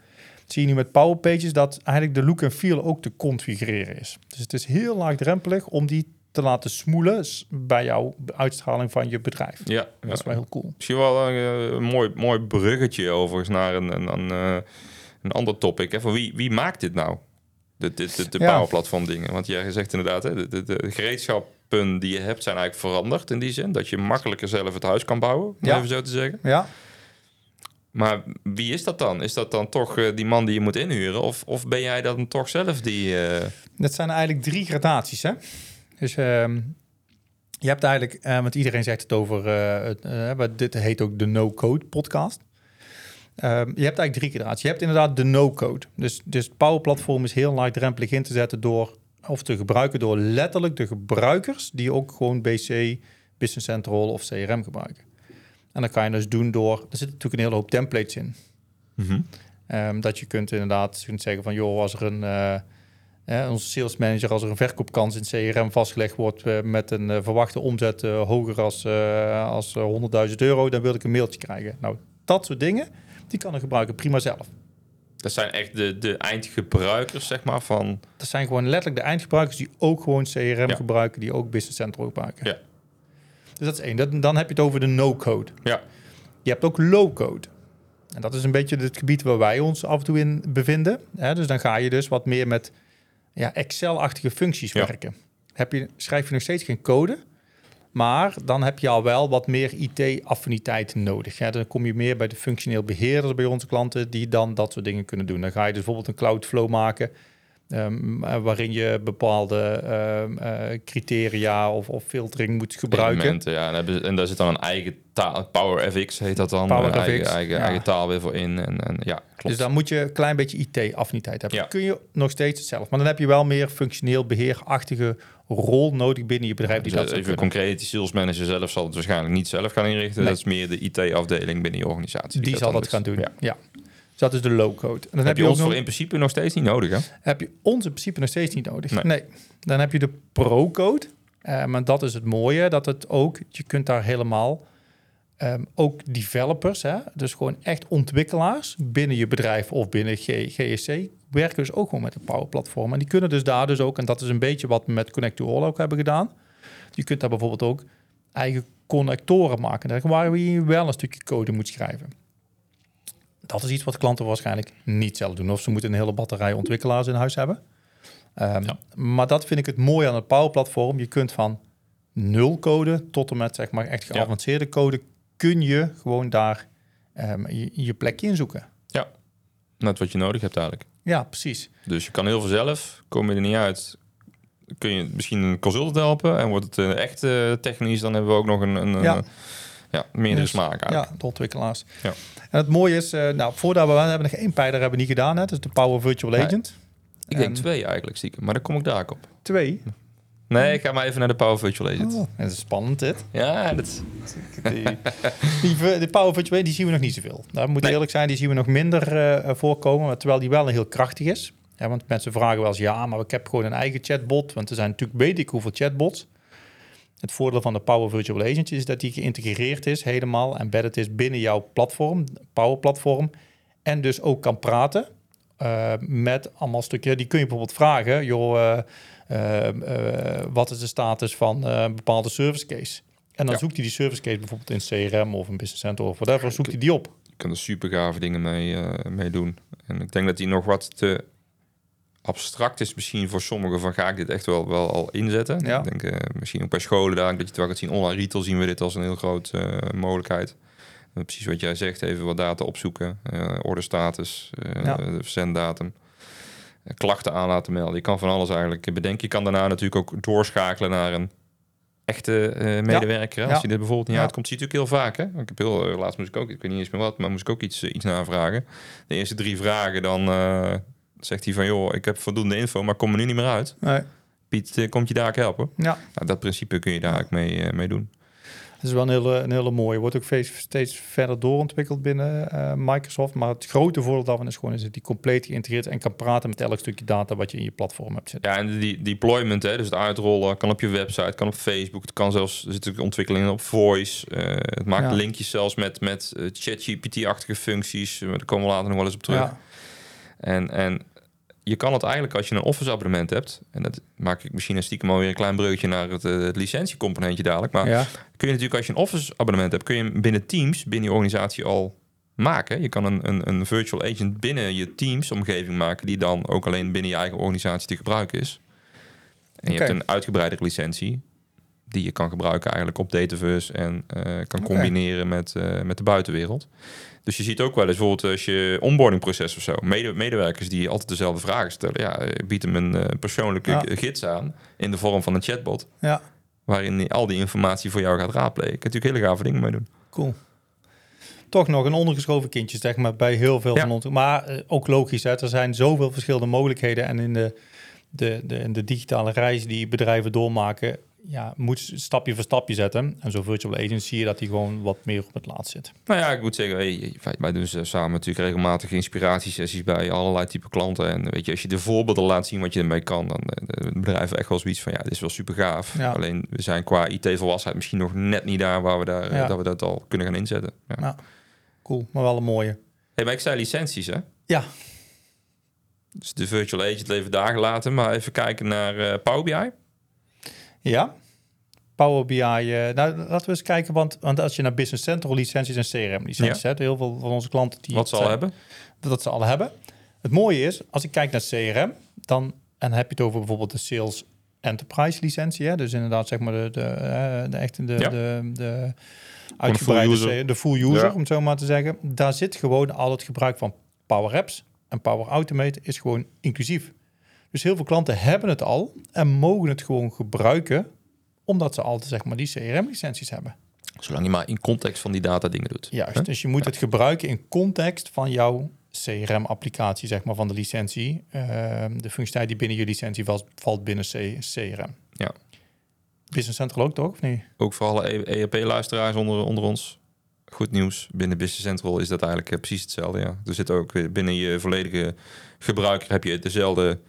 Zie je nu met Power Pages dat eigenlijk de look en feel ook te configureren is. Dus het is heel laagdrempelig om die te laten smoelen bij jouw uitstraling van je bedrijf. Ja. Dat is wel heel cool. Misschien wel eh, een mooi, mooi bruggetje overigens naar een, een, een, eh, een ander topic. Hè. Van wie, wie maakt dit nou? De, de, de, de Ja. Power Platform dingen. Want jij zegt inderdaad, hè, de, de, de gereedschappen die je hebt zijn eigenlijk veranderd in die zin. Dat je makkelijker zelf het huis kan bouwen, om Ja. even zo te zeggen. Ja, Maar wie is dat dan? Is dat dan toch eh, die man die je moet inhuren? Of, of ben jij dan toch zelf die... eh, Dat zijn eigenlijk drie gradaties, hè? Dus ehm, je hebt eigenlijk, eh, want iedereen zegt het over, dit heet ook de no-code podcast. Ehm, je hebt eigenlijk drie gradaties. Je hebt inderdaad de no-code. Dus, dus Power Platform is heel laagdrempelig in te zetten door, of te gebruiken door letterlijk de gebruikers die ook gewoon BC, Business Central of CRM gebruiken. En dan kan je dus doen door, er zitten natuurlijk een hele hoop templates in. Ehm, dat je kunt inderdaad je kunt zeggen van, joh, als er een, eh, eh, onze sales manager, als er een verkoopkans in CRM vastgelegd wordt eh, met een eh, verwachte omzet hoger als, als eh, 100.000 euro, dan wil ik een mailtje krijgen. Nou, dat soort dingen, die kan een gebruiker prima zelf. Dat zijn echt de, de eindgebruikers, zeg maar, van... Dat zijn gewoon letterlijk de eindgebruikers die ook gewoon CRM Ja. gebruiken, die ook Business Central gebruiken. Ja. Dus dat is één. Dat, dan heb je het over de no-code. Ja, Je hebt ook low-code. En dat is een beetje het gebied waar wij ons af en toe in bevinden. Hè? Dus dan ga je dus wat meer met ja, Excel-achtige functies Ja. werken. Heb je, schrijf je nog steeds geen code, maar dan heb je al wel wat meer IT-affiniteit nodig. Hè? Dan kom je meer bij de functioneel beheerders bij onze klanten die dan dat soort dingen kunnen doen. Dan ga je dus bijvoorbeeld een cloud-flow maken eh, waarin je bepaalde ehm, eh, criteria of, of filtering moet gebruiken. ja. En, daar zit dan een eigen taal... PowerFX heet dat dan. PowerFX, Eh, eigen, eigen, ja. eigen taal weer voor in. En, en ja, klopt. Dus dan moet je een klein beetje IT-affiniteit hebben. Ja. Kun je nog steeds zelf. Maar dan heb je wel meer functioneel beheerachtige rol nodig binnen je bedrijf. Die Dus dat even concreet, die sales manager zelf zal het waarschijnlijk niet zelf gaan inrichten. Nee. Dat is meer de IT-afdeling binnen je organisatie. Die zal dat gaan doen. Ja. Ja. Dat is de low-code. En dan Heb je ook ons nog- voor in principe nog steeds niet nodig, hè? heb je ons in principe nog steeds niet nodig. Nee. Nee. Dan heb je de pro-code. Eh, maar dat is het mooie, dat het ook, je kunt daar helemaal ehm, ook developers, hè, dus gewoon echt ontwikkelaars binnen je bedrijf of binnen G- GSC, werken dus ook gewoon met een Power Platform. En die kunnen dus daar dus ook, en dat is een beetje wat we met Connect to All ook hebben gedaan. Je kunt daar bijvoorbeeld ook eigen connectoren maken, daar waar je wel een stukje code moet schrijven. Dat is iets wat klanten waarschijnlijk niet zelf doen. Of ze moeten een hele batterij ontwikkelaars in huis hebben. Ehm, Ja. Maar dat vind ik het mooie aan het Power Platform. Je kunt van nul code tot en met zeg maar echt Ja. geavanceerde code... kun je gewoon daar ehm, je, je plekje in zoeken. Net wat je nodig hebt eigenlijk. Ja, precies. Dus je kan heel veel zelf, kom je er niet uit, kun je misschien een consultant helpen. En wordt het echt eh, technisch, dan hebben we ook nog een, een Ja. ja. Ja, meerdere Dus, smaak eigenlijk. Ja, de ontwikkelaars. Ja. En het mooie is, eh, nou, voordat we, we hebben nog één pijler hebben we niet gedaan, hè, dus de Power Virtual Nee. Agent. Ik denk En- twee eigenlijk stiekem, maar daar kom ik daar op. Twee. Nee, ik ga maar even naar de Power Virtual Agent. Oh, dat is spannend dit. Ja, dat is... Die, Power Virtual Agent, die zien we nog niet zoveel. Nou, moet Nee. eerlijk zijn, die zien we nog minder eh, voorkomen, maar terwijl die wel heel krachtig is. Ja, want mensen vragen wel eens, ja, maar ik heb gewoon een eigen chatbot, want er zijn natuurlijk weet ik hoeveel chatbots. Het voordeel van de Power Virtual Agent is dat die geïntegreerd is, helemaal embedded is binnen jouw platform, Power Platform, en dus ook kan praten eh, met allemaal stukjes. Die kun je bijvoorbeeld vragen, joh, eh, eh, wat is de status van een bepaalde service case? En dan Ja. zoekt hij die service case bijvoorbeeld in CRM of een Business Center of whatever, zoekt hij die op. Je kan er super gave dingen mee, eh, mee doen. En ik denk dat die nog wat te abstract is misschien voor sommigen van ga ik dit echt wel, wel al inzetten. Ja. Ik denk eh, misschien ook bij scholen daar, dat je het wel gaat zien. Online retail zien we dit als een heel grote eh, mogelijkheid. Eh, precies wat jij zegt, even wat data opzoeken. orderstatus, Ja. de verzenddatum. klachten aan laten melden. Je kan van alles eigenlijk bedenken. Je kan daarna natuurlijk ook doorschakelen naar een echte medewerker. Als je dit bijvoorbeeld niet uitkomt, zie je natuurlijk heel vaak. Hè? Ik heb heel laatst moest ik ook, ik weet niet eens meer wat, maar moest ik ook iets, iets navragen. De eerste drie vragen, dan zegt hij van joh, ik heb voldoende info, maar kom er nu niet meer uit. Nee. Piet, eh, komt je daar ook helpen? Ja, Nou, dat principe kun je daar ook mee, eh, mee doen. het is wel een hele, een hele mooie. Wordt ook steeds, steeds verder doorontwikkeld binnen eh, Microsoft. Maar het grote voordeel daarvan is gewoon is dat die compleet geïntegreerd en kan praten met elk stukje data wat je in je platform hebt zitten. Ja, en die deployment, hè, dus het uitrollen, kan op je website, kan op Facebook, het kan zelfs, er zitten ontwikkelingen op voice. het maakt Ja. linkjes zelfs met, met ChatGPT-achtige functies. Daar komen we later nog wel eens op terug. Ja, En, en je kan het eigenlijk als je een Office abonnement hebt, en dat maak ik misschien een stiekem alweer een klein breukje naar het, eh, het licentiecomponentje dadelijk, maar ja. kun je natuurlijk als je een Office abonnement hebt, kun je hem binnen Teams, binnen je organisatie al maken. Je kan een, een, een virtual agent binnen je Teams omgeving maken, die dan ook alleen binnen je eigen organisatie te gebruiken is. En je hebt een uitgebreide licentie die je kan gebruiken eigenlijk op Dataverse en eh, kan combineren met, eh, met de buitenwereld. Dus je ziet ook wel eens bijvoorbeeld als je onboardingproces of zo, mede, medewerkers die altijd dezelfde vragen stellen, ja, eh, bied hem een eh, persoonlijke Ja. gids aan in de vorm van een chatbot, ja, waarin die al die informatie voor jou gaat raadplegen. Je kunt natuurlijk hele gave dingen mee doen. cool. Toch nog een ondergeschoven kindje, zeg maar, bij heel veel Ja. van ons. Maar eh, ook logisch, hè, er zijn zoveel verschillende mogelijkheden. En in de, de, de, in de digitale reis die bedrijven doormaken, ja, moet je stapje voor stapje zetten. En zo'n virtual agent zie je dat die gewoon wat meer op het laatst zit. Nou ja, ik moet zeggen, hey, wij- doen ze samen natuurlijk regelmatig inspiratiesessies bij allerlei type klanten. En weet je, als je de voorbeelden laat zien wat je ermee kan, dan eh, bedrijven echt wel zoiets van, ja, dit is wel super gaaf. Ja. Alleen we zijn qua IT-volwassenheid misschien nog net niet daar waar we, daar, eh, Ja. dat, we dat al kunnen gaan inzetten. Ja. Ja. Cool, maar wel een mooie. Hey, maar ik zei licenties, hè? Ja, Dus de virtual agent even daar gelaten, maar even kijken naar eh Power BI. Ja. Power BI. eh, nou, laten we eens kijken, want, want als je naar Business Central licenties en CRM licenties Ja. hebt, heel veel van onze klanten die Wat ze al hebben. dat ze al hebben. Het mooie is, als ik kijk naar CRM, dan en dan heb je het over bijvoorbeeld de Sales Enterprise licentie, hè? dus inderdaad zeg maar de, de, eh, de echte de, Ja. de, de uitgebreide full user. De full user, Ja. om het zo maar te zeggen. Daar zit gewoon al het gebruik van Power Apps en Power Automate is gewoon inclusief. Dus heel veel klanten hebben het al en mogen het gewoon gebruiken, omdat ze al zeg maar die CRM licenties hebben. Zolang je maar in context van die data dingen doet. Juist, dus je moet het gebruiken in context van jouw CRM-applicatie, zeg maar, van de licentie. Ehm, de functionaliteit die binnen je licentie valt, valt binnen C- CRM. Ja. Business Central ook toch, of niet? Ook voor alle ERP-luisteraars onder, onder ons. Goed nieuws. Binnen Business Central is dat eigenlijk eh, precies hetzelfde. Ja. Er zit ook weer binnen je volledige gebruiker heb je dezelfde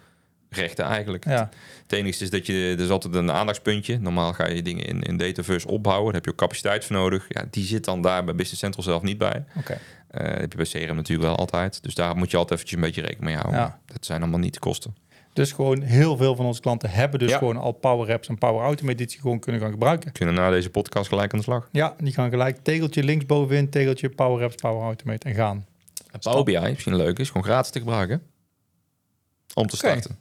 rechten eigenlijk. Ja, Het enige is dat je, er is altijd een aandachtspuntje. Normaal ga je dingen in, in Dataverse opbouwen. Daar heb je ook capaciteit voor nodig. Ja, die zit dan daar bij Business Central zelf niet bij. oké. Eh, dat heb je bij CRM natuurlijk wel altijd. Dus daar moet je altijd eventjes een beetje rekening mee houden. Ja. Dat zijn allemaal niet de kosten. Dus gewoon heel veel van onze klanten hebben dus Ja. gewoon al Power Apps en Power Automate die ze gewoon kunnen gaan gebruiken. Kunnen na deze podcast gelijk aan de slag. Ja, die gaan gelijk tegeltje linksbovenin, tegeltje Power Apps, Power Automate en gaan. Power BI, misschien leuk is, gewoon gratis te gebruiken. Om te starten.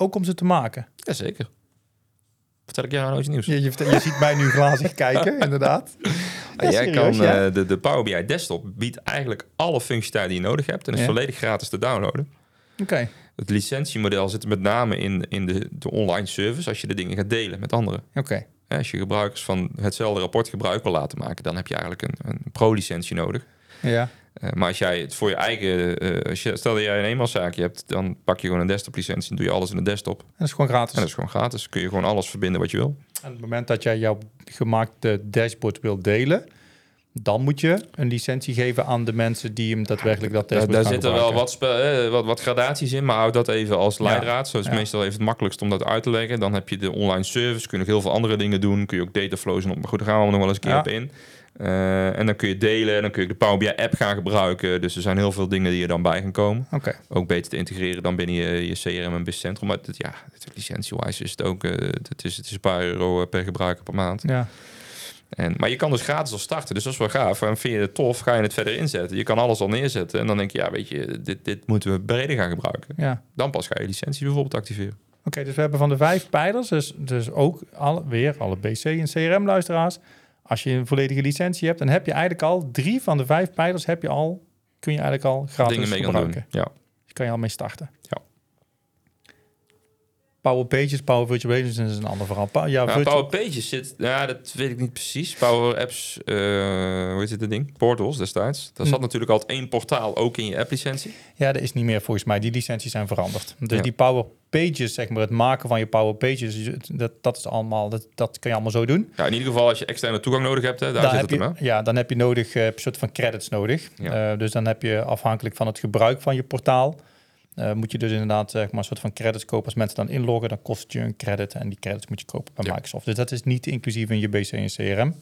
Ook om ze te maken. Jazeker. Vertel ik jou nou iets nieuws? Je, je, je ziet mij nu glazig kijken, inderdaad. Ja, jij serieus, kan, ja. eh, de, de Power BI desktop biedt eigenlijk alle functionaliteiten die je nodig hebt en is Ja. volledig gratis te downloaden. Oké. Het licentiemodel zit met name in, in de, de online service als je de dingen gaat delen met anderen. Oké. Als je gebruikers van hetzelfde rapport gebruik wil laten maken, dan heb je eigenlijk een, een pro-licentie nodig. Ja. Eh, maar als jij het voor je eigen, eh, als je, stel dat jij een eenmanszaakje hebt, dan pak je gewoon een desktop licentie en doe je alles in de desktop. En dat is gewoon gratis. En dat is gewoon gratis. Kun je gewoon alles verbinden wat je wil. En op het moment dat jij jouw gemaakte dashboard wil delen, dan moet je een licentie geven aan de mensen die hem daadwerkelijk dat dashboard daar zitten wel wat, eh, wat, wat gradaties in, maar houd dat even als leidraad. Zo is Ja. meestal even het makkelijkst om dat uit te leggen. Dan heb je de online service, kun je nog heel veel andere dingen doen. Kun je ook dataflows en op. Maar goed, daar gaan we nog wel eens een keer Ja. op in. Eh, en dan kun je delen, en dan kun je de Power BI app gaan gebruiken. Dus er zijn heel veel dingen die er dan bij gaan komen. Oké. Ook beter te integreren dan binnen je, je CRM en business centrum. Maar ja, licentie-wise is het ook, eh, het, is, het is een paar euro eh, per gebruiker per maand. Ja. En, maar je kan dus gratis al starten, dus dat is wel gaaf. En vind je het tof, ga je het verder inzetten. Je kan alles al neerzetten en dan denk je, ja, weet je, dit, dit moeten we breder gaan gebruiken. ja. Dan pas ga je licentie bijvoorbeeld activeren. Oké, dus we hebben van de vijf pijlers, dus, dus ook alle, weer alle BC en CRM-luisteraars. Als je een volledige licentie hebt, dan heb je eigenlijk al drie van de vijf pijlers heb je al, kun je eigenlijk al gratis Dingen mee gebruiken. doen. Ja. Dus kan je al mee starten. Power Pages, Power Virtual Agents is een ander verhaal. Pa- ja, Nou, virtual- Power Pages zit, ja, dat weet ik niet precies. Power Apps, eh, hoe heet het ding? Portals destijds. Daar Hm. zat natuurlijk altijd één portaal ook in je app-licentie. Ja, dat is niet meer volgens mij. Die licenties zijn veranderd. Dus Ja. die Power Pages, zeg maar, het maken van je Power Pages, dat, dat is allemaal, dat, dat kan je allemaal zo doen. Ja, in ieder geval als je externe toegang nodig hebt, hè, daar Dan zit het je, hem. ja, dan heb je nodig eh, een soort van credits nodig. Ja. Eh, dus dan heb je afhankelijk van het gebruik van je portaal, eh, moet je dus inderdaad zeg maar, een soort van credits kopen. Als mensen dan inloggen, dan kost je een credit en die credits moet je kopen bij Ja. Microsoft. Dus dat is niet inclusief in je BC en CRM.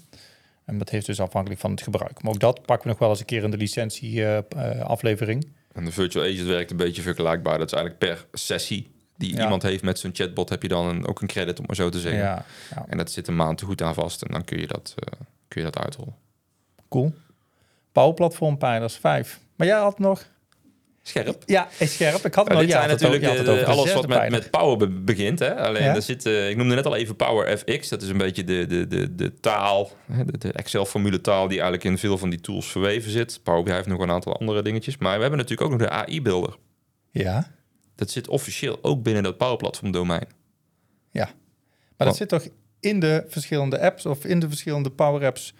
En dat heeft dus afhankelijk van het gebruik. Maar ook dat pakken we nog wel eens een keer in de licentie eh, eh, aflevering. En de virtual agent werkt een beetje vergelijkbaar. Dat is eigenlijk per sessie die Ja. iemand heeft met zo'n chatbot, heb je dan een, ook een credit, om maar zo te zeggen. Ja, En dat zit een maand te goed aan vast en dan kun je dat, eh, kun je dat uitrollen. cool. Power Platform pijlers 5. Maar jij had nog... Scherp. Ja, is scherp. Ik had nog... dit ja, zijn ook- natuurlijk de- de alles wat met, met Power be- begint. Hè? Alleen Ja? er zit, eh, ik noemde net al even Power FX. Dat is een beetje de, de, de, de taal, de, de Excel-formule taal die eigenlijk in veel van die tools verweven zit. Power BI heeft nog een aantal andere dingetjes. Maar we hebben natuurlijk ook nog de AI-builder. Ja, Dat zit officieel ook binnen dat Power Platform domein. ja. Maar dat zit toch in de verschillende apps of in de verschillende Power Apps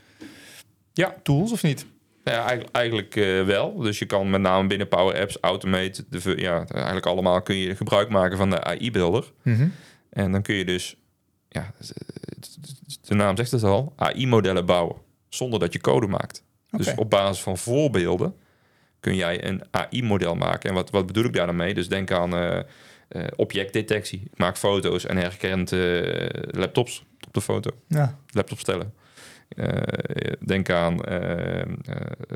Ja. tools, of niet? Nou Ja, eigenlijk, eigenlijk eh, wel. Dus je kan met name binnen Power Apps, Automate, de, ja, eigenlijk allemaal kun je gebruik maken van de AI-builder. En dan kun je dus, ja, de naam zegt het al, AI-modellen bouwen. Zonder dat je code maakt. Dus op basis van voorbeelden kun jij een AI-model maken. En wat, wat bedoel ik daar dan mee? Dus denk aan eh, objectdetectie. Ik maak foto's en herkent laptops op de foto. Ja. Laptop stellen. Eh, denk aan eh, eh,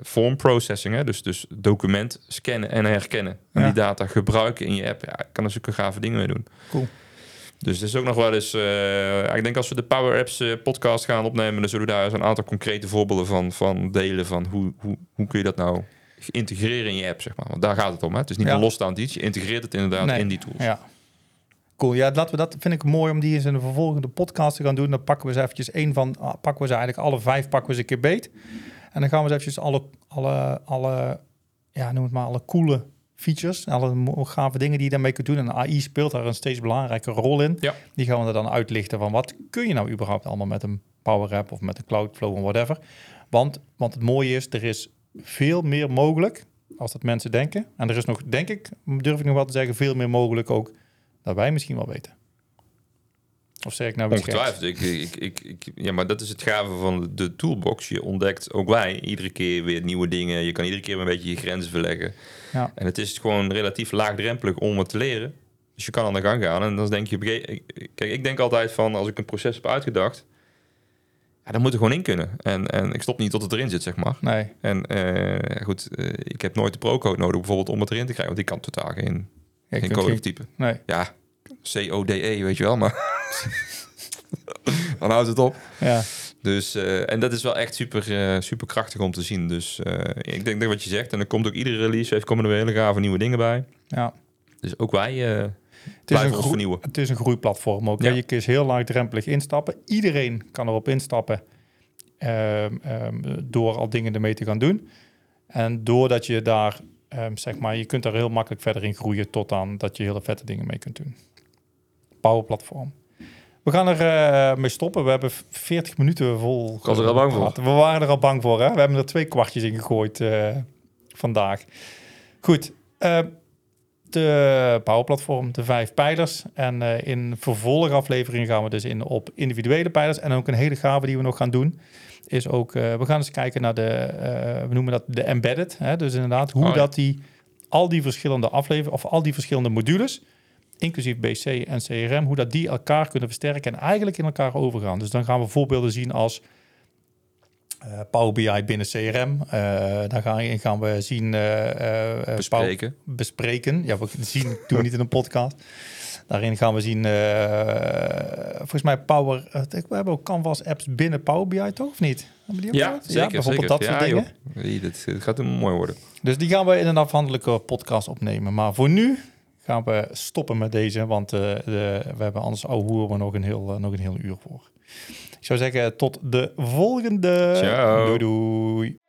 form processing, hè? Dus, dus document scannen en herkennen. En Ja. die data gebruiken in je app. Ja, ik kan er zulke gave dingen mee doen. Cool. Dus het is ook nog wel eens... eh, ik denk als we de Power Apps eh, podcast gaan opnemen... dan zullen we daar eens een aantal concrete voorbeelden van, van delen... van hoe, hoe, hoe kun je dat nou integreren in je app, zeg maar. Want daar gaat het om, hè? Het is niet Ja. een losstaand iets. Je integreert het inderdaad Nee. in die tools. Ja. Cool. Ja, laten we dat vind ik mooi om die eens in de vervolgende podcast te gaan doen. Dan pakken we eens eventjes één van, ah, pakken we ze eigenlijk alle vijf pakken we ze een keer beet. En dan gaan we eens eventjes alle, alle, alle, ja, noem het maar, alle coole features, alle gave dingen die je daarmee kunt doen. En AI speelt daar een steeds belangrijke rol in. Ja. Die gaan we er dan uitlichten van wat kun je nou überhaupt allemaal met een Power App of met een Cloudflow en whatever. Want, want het mooie is, er is veel meer mogelijk als dat mensen denken. En er is nog, denk ik, durf ik nog wel te zeggen, veel meer mogelijk ook dat wij misschien wel weten. Of zeg ik nou? Ongetwijfeld. Ik, ik, ik, ik, ja, maar dat is het gave van de, toolbox. Je ontdekt, ook wij, iedere keer weer nieuwe dingen. Je kan iedere keer een beetje je grenzen verleggen. Ja. En het is gewoon relatief laagdrempelig om het te leren. Dus je kan aan de gang gaan. En dan denk je... Kijk, ik denk altijd van, als ik een proces heb uitgedacht... Ja, dan moet er gewoon in kunnen. En, en ik stop niet tot het erin zit, zeg maar. Nee, En eh, goed, eh, ik heb nooit de pro-code nodig bijvoorbeeld om het erin te krijgen. Want ik kan totaal geen, je geen kunt code geen- typen. nee. Ja, C-O-D-E, weet je wel. Maar dan houdt het op. Ja. Dus, eh, en dat is wel echt super, eh, super krachtig om te zien. Dus eh, ik denk dat wat je zegt. En er komt ook iedere release, heeft komen er weer hele gave nieuwe dingen bij. ja. Dus ook wij Het is, een het is een groeiplatform ook. Ja. Je kunt heel laagdrempelig instappen. Iedereen kan erop instappen ehm, ehm, door al dingen ermee te gaan doen. En doordat je daar ehm, zeg maar, je kunt daar heel makkelijk verder in groeien tot aan dat je hele vette dingen mee kunt doen. Power Platform. We gaan er eh, mee stoppen. We hebben 40 minuten vol. was er al bang voor. We waren er al bang voor. Hè? We hebben er twee kwartjes in gegooid eh, vandaag. Goed. eh, de Power Platform, de vijf pijlers. En eh, in vervolgafleveringen gaan we dus in op individuele pijlers. En ook een hele gave die we nog gaan doen. Is ook, eh, we gaan eens kijken naar de, eh, we noemen dat de embedded. Hè? Dus inderdaad, hoe Oh ja. dat die, al die verschillende afleveringen, of al die verschillende modules, inclusief BC en CRM, hoe dat die elkaar kunnen versterken en eigenlijk in elkaar overgaan. Dus dan gaan we voorbeelden zien als eh, Power BI binnen CRM. Eh, dan gaan, gaan we zien... Power- Bespreken. bespreken. Ja, we zien doen we niet in een podcast. Daarin gaan we zien, volgens mij Power... we hebben ook Canvas apps binnen Power BI, toch? Of niet? Die ook Ja, wat? zeker. bijvoorbeeld zeker. dat soort ja, dingen. dit, dit gaat een mooi worden. Dus die gaan we in een afhandelijke podcast opnemen. Maar voor nu gaan we stoppen met deze, want de, we hebben anders ouwe we nog een, heel, nog een heel uur voor. Ik zou zeggen, tot de volgende. Ciao. Doei doei.